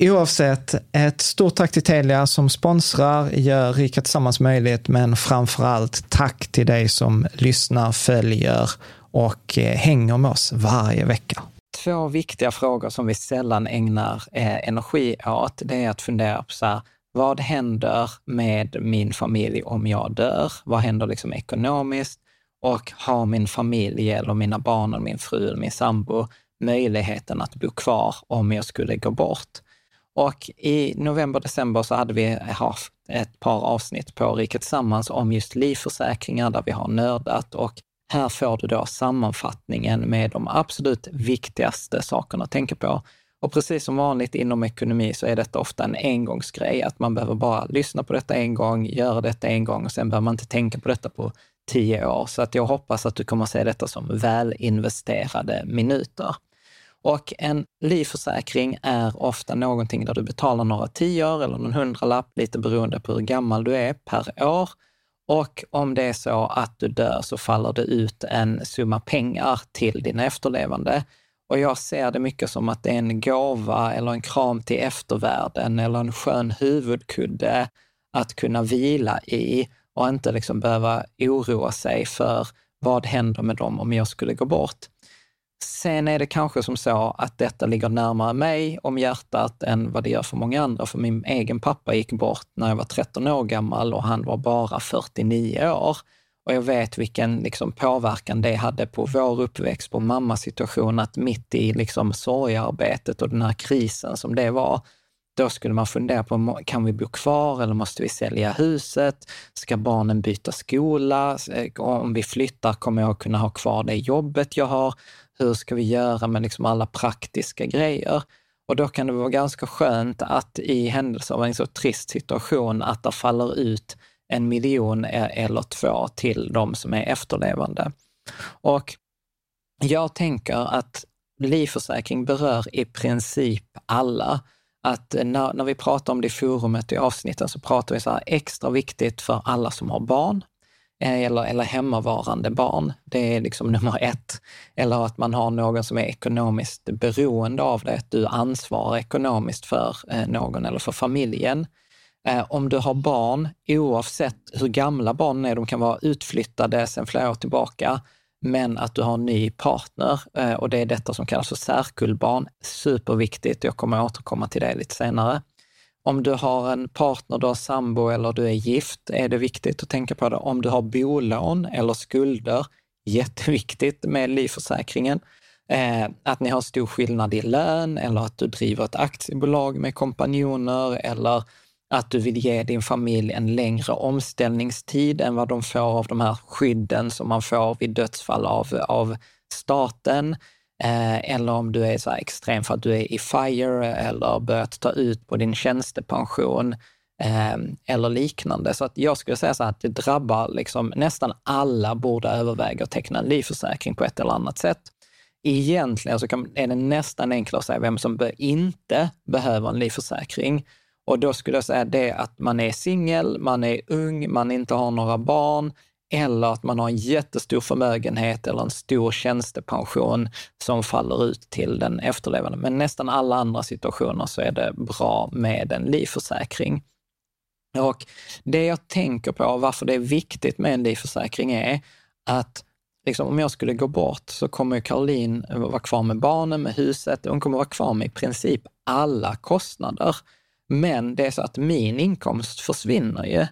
Oavsett, ett stort tack till Telia som sponsrar, gör Rika Tillsammans möjligt, men framför allt tack till dig som lyssnar, följer och eh, hänger med oss varje vecka. Två viktiga frågor som vi sällan ägnar eh, energi åt, det är att fundera på så här, vad händer med min familj om jag dör? Vad händer liksom ekonomiskt? Och har min familj eller mina barn, eller min fru eller min sambo möjligheten att bo kvar om jag skulle gå bort? Och i november, december så hade vi haft ett par avsnitt på Riket Tillsammans om just livförsäkringar där vi har nördat och här får du då sammanfattningen med de absolut viktigaste sakerna att tänka på. Och precis som vanligt inom ekonomi så är detta ofta en engångsgrej, att man behöver bara lyssna på detta en gång, göra detta en gång och sen behöver man inte tänka på detta på tio år. Så att jag hoppas att du kommer att se detta som välinvesterade minuter. Och en livförsäkring är ofta någonting där du betalar några tior eller någon hundralapp, lite beroende på hur gammal du är, per år. Och om det är så att du dör så faller det ut en summa pengar till dina efterlevande. Och jag ser det mycket som att det är en gåva eller en kram till eftervärlden eller en skön huvudkudde att kunna vila i och inte liksom behöva oroa sig för vad händer med dem om jag skulle gå bort. Sen är det kanske som så att detta ligger närmare mig om hjärtat än vad det gör för många andra. För min egen pappa gick bort när jag var 13 år gammal och han var bara 49 år. Och jag vet vilken liksom, påverkan det hade på vår uppväxt, på mammas situation, att mitt i liksom, sorgearbetet och den här krisen som det var, då skulle man fundera på, kan vi bo kvar eller måste vi sälja huset? Ska barnen byta skola? Eh, om vi flyttar, kommer jag kunna ha kvar det jobbet jag har? hur ska vi göra med liksom alla praktiska grejer? Och då kan det vara ganska skönt att i händelse av en så trist situation, att det faller ut en miljon e- eller två till de som är efterlevande. Och jag tänker att livförsäkring berör i princip alla att eh, när, när vi pratar om det i forumet i avsnitten så pratar vi så här extra viktigt för alla som har barn eh, eller, eller hemmavarande barn. Det är liksom nummer ett. Eller att man har någon som är ekonomiskt beroende av det, att du ansvarar ekonomiskt för eh, någon eller för familjen. Om du har barn, oavsett hur gamla barnen är, de kan vara utflyttade sedan flera år tillbaka, men att du har en ny partner eh, och det är detta som kallas för särkullbarn. Superviktigt, jag kommer återkomma till det lite senare. Om du har en partner, du har sambo eller du är gift, är det viktigt att tänka på det. Om du har bolån eller skulder, jätteviktigt med livförsäkringen. Eh, att ni har stor skillnad i lön eller att du driver ett aktiebolag med kompanjoner eller att du vill ge din familj en längre omställningstid än vad de får av de här skydden som man får vid dödsfall av, av staten. Eh, eller om du är så här extrem för att du är i FIRE eller börjat ta ut på din tjänstepension eh, eller liknande. Så att jag skulle säga så att det drabbar liksom, nästan alla borde överväga att teckna en livförsäkring på ett eller annat sätt. Egentligen så kan, är det nästan enklare att säga vem som inte behöver en livförsäkring. Och då skulle jag säga det att man är singel, man är ung, man inte har några barn eller att man har en jättestor förmögenhet eller en stor tjänstepension som faller ut till den efterlevande. Men nästan alla andra situationer så är det bra med en livförsäkring. Och det jag tänker på, varför det är viktigt med en livförsäkring är att liksom, om jag skulle gå bort så kommer Caroline vara kvar med barnen, med huset. Hon kommer vara kvar med i princip alla kostnader. Men det är så att min inkomst försvinner ju.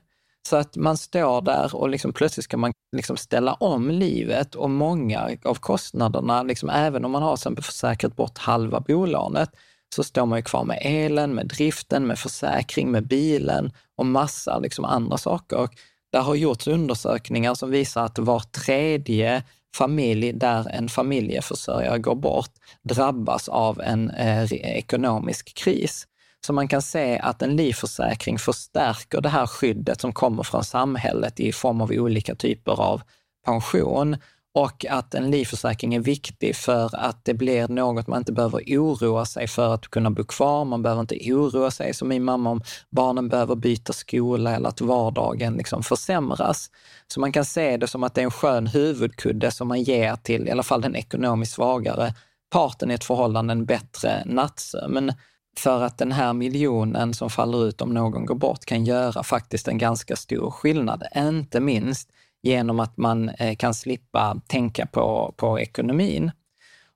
Så att man står där och liksom plötsligt ska man liksom ställa om livet och många av kostnaderna, liksom även om man har försäkrat bort halva bolånet, så står man ju kvar med elen, med driften, med försäkring, med bilen och massa liksom andra saker. Och där har gjorts undersökningar som visar att var tredje familj där en familjeförsörjare går bort drabbas av en eh, ekonomisk kris. Så man kan se att en livförsäkring förstärker det här skyddet som kommer från samhället i form av olika typer av pension och att en livförsäkring är viktig för att det blir något man inte behöver oroa sig för att kunna bo kvar. Man behöver inte oroa sig som min mamma om barnen behöver byta skola eller att vardagen liksom försämras. Så man kan se det som att det är en skön huvudkudde som man ger till i alla fall den ekonomiskt svagare parten i ett förhållande en bättre nattsömn. För att den här miljonen som faller ut om någon går bort kan göra faktiskt en ganska stor skillnad. Inte minst genom att man eh, kan slippa tänka på, på ekonomin.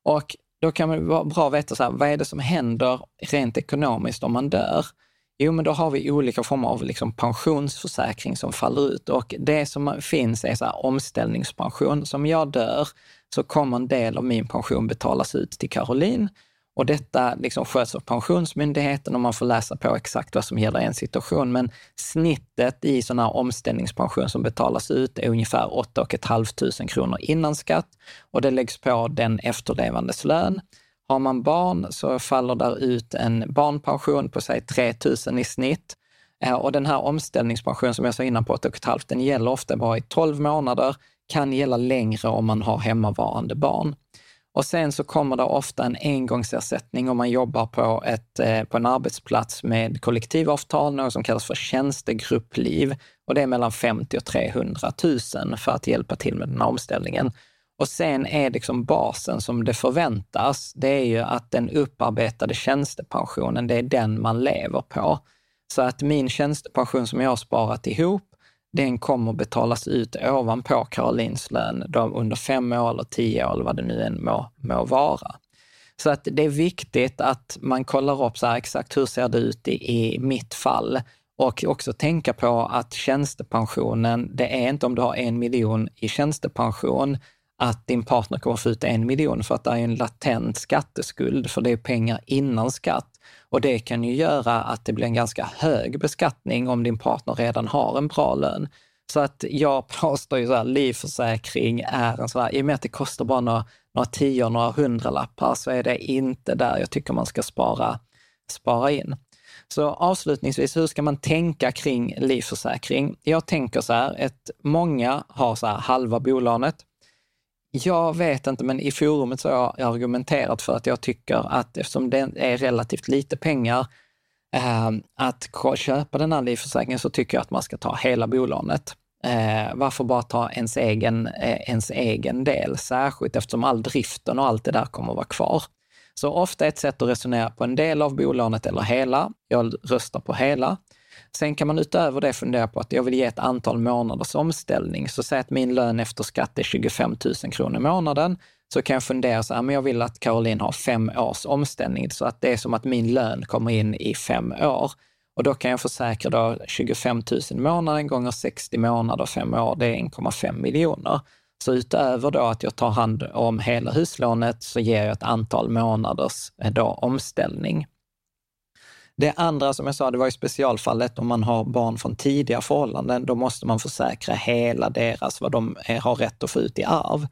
Och då kan det vara bra att veta, så här, vad är det som händer rent ekonomiskt om man dör? Jo, men då har vi olika former av liksom pensionsförsäkring som faller ut och det som finns är så här, omställningspension. Som jag dör så kommer en del av min pension betalas ut till Caroline och detta liksom sköts av Pensionsmyndigheten och man får läsa på exakt vad som gäller i en situation. Men snittet i sån här omställningspension som betalas ut är ungefär 8 500 kronor innan skatt och det läggs på den efterlevandes lön. Har man barn så faller där ut en barnpension på säg 3 000 i snitt. Eh, och den här omställningspensionen som jag sa innan på 8 500, den gäller ofta bara i 12 månader, kan gälla längre om man har hemmavarande barn. Och sen så kommer det ofta en engångsersättning om man jobbar på, ett, eh, på en arbetsplats med kollektivavtal, något som kallas för tjänstegruppliv. Och det är mellan 50 och 300 000 för att hjälpa till med den här omställningen. Och sen är liksom basen som det förväntas, det är ju att den upparbetade tjänstepensionen, det är den man lever på. Så att min tjänstepension som jag har sparat ihop, den kommer betalas ut ovanpå Karolins lön då under fem år eller tio år eller vad det nu än må, må vara. Så att det är viktigt att man kollar upp så här, exakt hur ser det ut i, i mitt fall och också tänka på att tjänstepensionen, det är inte om du har en miljon i tjänstepension att din partner kommer få ut en miljon för att det är en latent skatteskuld, för det är pengar innan skatt. Och det kan ju göra att det blir en ganska hög beskattning om din partner redan har en bra lön. Så att jag påstår ju så här, livförsäkring är en sån här, i och med att det kostar bara några, några tio, några hundralappar, så är det inte där jag tycker man ska spara, spara in. Så avslutningsvis, hur ska man tänka kring livförsäkring? Jag tänker så här, ett, många har så här halva bolånet, jag vet inte, men i forumet så har jag argumenterat för att jag tycker att eftersom det är relativt lite pengar eh, att köpa den här livförsäkringen så tycker jag att man ska ta hela bolånet. Eh, varför bara ta ens egen, eh, ens egen del, särskilt eftersom all driften och allt det där kommer att vara kvar. Så ofta ett sätt att resonera på en del av bolånet eller hela. Jag röstar på hela. Sen kan man utöver det fundera på att jag vill ge ett antal månaders omställning. Så säg att min lön efter skatt är 25 000 kronor i månaden. Så kan jag fundera så här, men jag vill att Caroline har fem års omställning, så att det är som att min lön kommer in i fem år. Och då kan jag försäkra då 25 000 i månaden gånger 60 månader, fem år, det är 1,5 miljoner. Så utöver då att jag tar hand om hela huslånet så ger jag ett antal månaders eh, då omställning. Det andra som jag sa, det var i specialfallet om man har barn från tidiga förhållanden, då måste man försäkra hela deras, vad de har rätt att få ut i arv.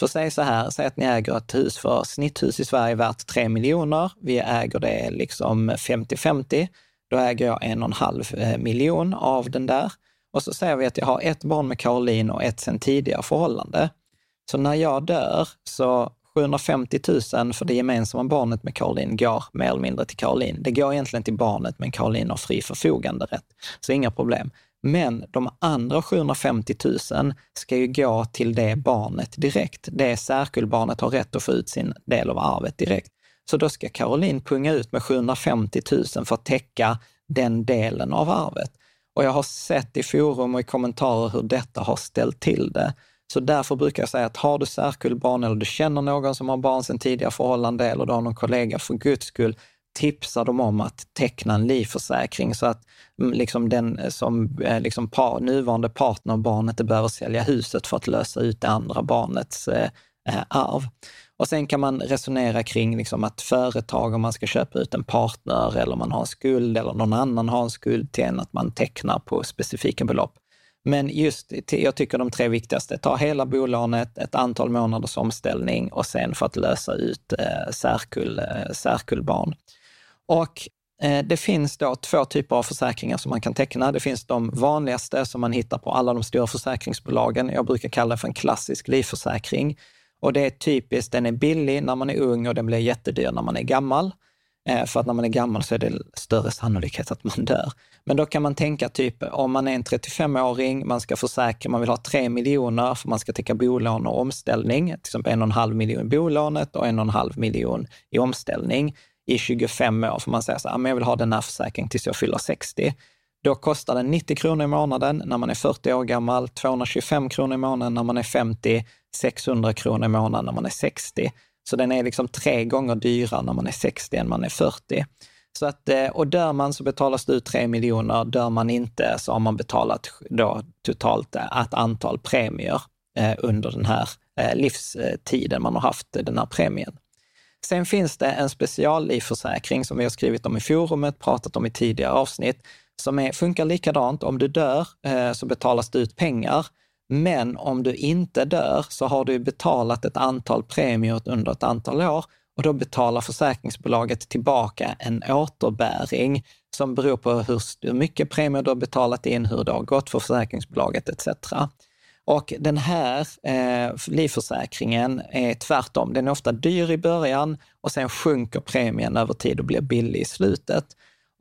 För säg så här, säg att ni äger ett hus för snitthus i Sverige värt 3 miljoner. Vi äger det liksom 50-50. Då äger jag en och en halv eh, miljon av den där. Och så säger vi att jag har ett barn med Caroline och ett sen tidigare förhållande. Så när jag dör så 750 000 för det gemensamma barnet med Caroline går mer eller mindre till Caroline. Det går egentligen till barnet, men Caroline har fri förfoganderätt. Så inga problem. Men de andra 750 000 ska ju gå till det barnet direkt. Det särkullbarnet har rätt att få ut sin del av arvet direkt. Så då ska Caroline punga ut med 750 000 för att täcka den delen av arvet. Och jag har sett i forum och i kommentarer hur detta har ställt till det. Så därför brukar jag säga att har du särkullbarn eller du känner någon som har barn sedan tidigare förhållande eller du har någon kollega, för guds skull, tipsa dem om att teckna en livförsäkring så att mm, liksom den eh, som eh, liksom par, nuvarande partner och barnet inte behöver sälja huset för att lösa ut det andra barnets eh, eh, arv. Och sen kan man resonera kring liksom att företag, om man ska köpa ut en partner eller man har en skuld eller någon annan har en skuld till en, att man tecknar på specifika belopp. Men just, jag tycker de tre viktigaste, ta hela bolånet, ett antal månaders omställning och sen för att lösa ut eh, särkull, eh, särkullbarn. Och eh, det finns då två typer av försäkringar som man kan teckna. Det finns de vanligaste som man hittar på alla de stora försäkringsbolagen. Jag brukar kalla det för en klassisk livförsäkring. Och det är typiskt, den är billig när man är ung och den blir jättedyr när man är gammal. Eh, för att när man är gammal så är det större sannolikhet att man dör. Men då kan man tänka typ om man är en 35-åring, man ska försäkra, man vill ha 3 miljoner för man ska täcka bolån och omställning, till exempel en och en halv miljon i bolånet och en och en halv miljon i omställning i 25 år. För man säger så här, ah, jag vill ha den här försäkringen tills jag fyller 60. Då kostar den 90 kronor i månaden när man är 40 år gammal, 225 kronor i månaden när man är 50, 600 kronor i månaden när man är 60. Så den är liksom tre gånger dyrare när man är 60 än man är 40. Så att, eh, och dör man så betalas det ut 3 miljoner. Dör man inte så har man betalat då totalt eh, ett antal premier eh, under den här livstiden man har haft den här premien. Sen finns det en speciallivförsäkring som vi har skrivit om i forumet, pratat om i tidigare avsnitt, som är, funkar likadant. Om du dör så betalas det ut pengar, men om du inte dör så har du betalat ett antal premier under ett antal år och då betalar försäkringsbolaget tillbaka en återbäring som beror på hur mycket premier du har betalat in, hur det har gått för försäkringsbolaget etc. Och den här eh, livförsäkringen är tvärtom. Den är ofta dyr i början och sen sjunker premien över tid och blir billig i slutet.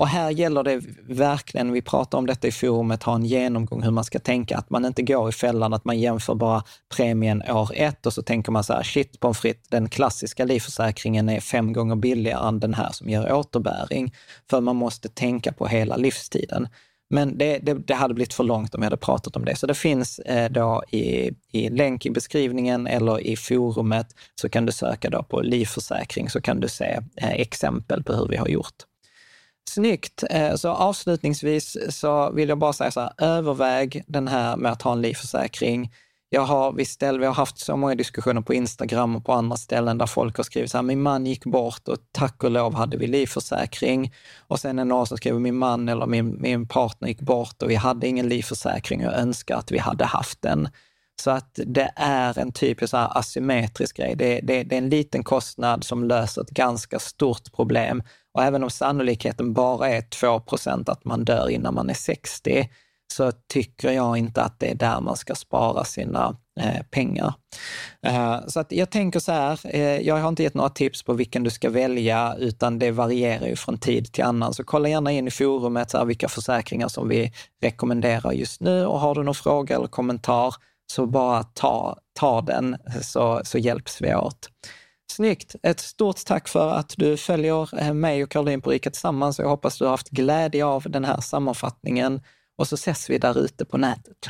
Och här gäller det verkligen, vi pratar om detta i forumet, ha en genomgång hur man ska tänka, att man inte går i fällan att man jämför bara premien år ett och så tänker man så här, shit pommes frites, den klassiska livförsäkringen är fem gånger billigare än den här som ger återbäring. För man måste tänka på hela livstiden. Men det, det, det, hade blivit för långt om jag hade pratat om det. Så det finns eh, då i, i länk i beskrivningen eller i forumet så kan du söka då på livförsäkring så kan du se eh, exempel på hur vi har gjort. Snyggt! Eh, så avslutningsvis så vill jag bara säga så här, överväg den här med att ha en livförsäkring. Jag har, vi, ställ, vi har haft så många diskussioner på Instagram och på andra ställen där folk har skrivit så här, min man gick bort och tack och lov hade vi livförsäkring. Och sen är det någon som skriver, min man eller min, min partner gick bort och vi hade ingen livförsäkring och jag önskar att vi hade haft den. Så att det är en typisk asymmetrisk grej. Det, det, det är en liten kostnad som löser ett ganska stort problem och även om sannolikheten bara är 2% att man dör innan man är 60, så tycker jag inte att det är där man ska spara sina, eh, pengar. Eh, så att jag tänker så här, eh, jag har inte gett några tips på vilken du ska välja, utan det varierar ju från tid till annan. Så kolla gärna in i forumet så här, vilka försäkringar som vi rekommenderar just nu och har du någon fråga eller kommentar så bara ta, ta den så, så hjälps vi åt. Snyggt! Ett stort tack för att du följer eh, mig och Caroline på Rika Tillsammans. Jag hoppas du har haft glädje av den här sammanfattningen och så ses vi där ute på nätet.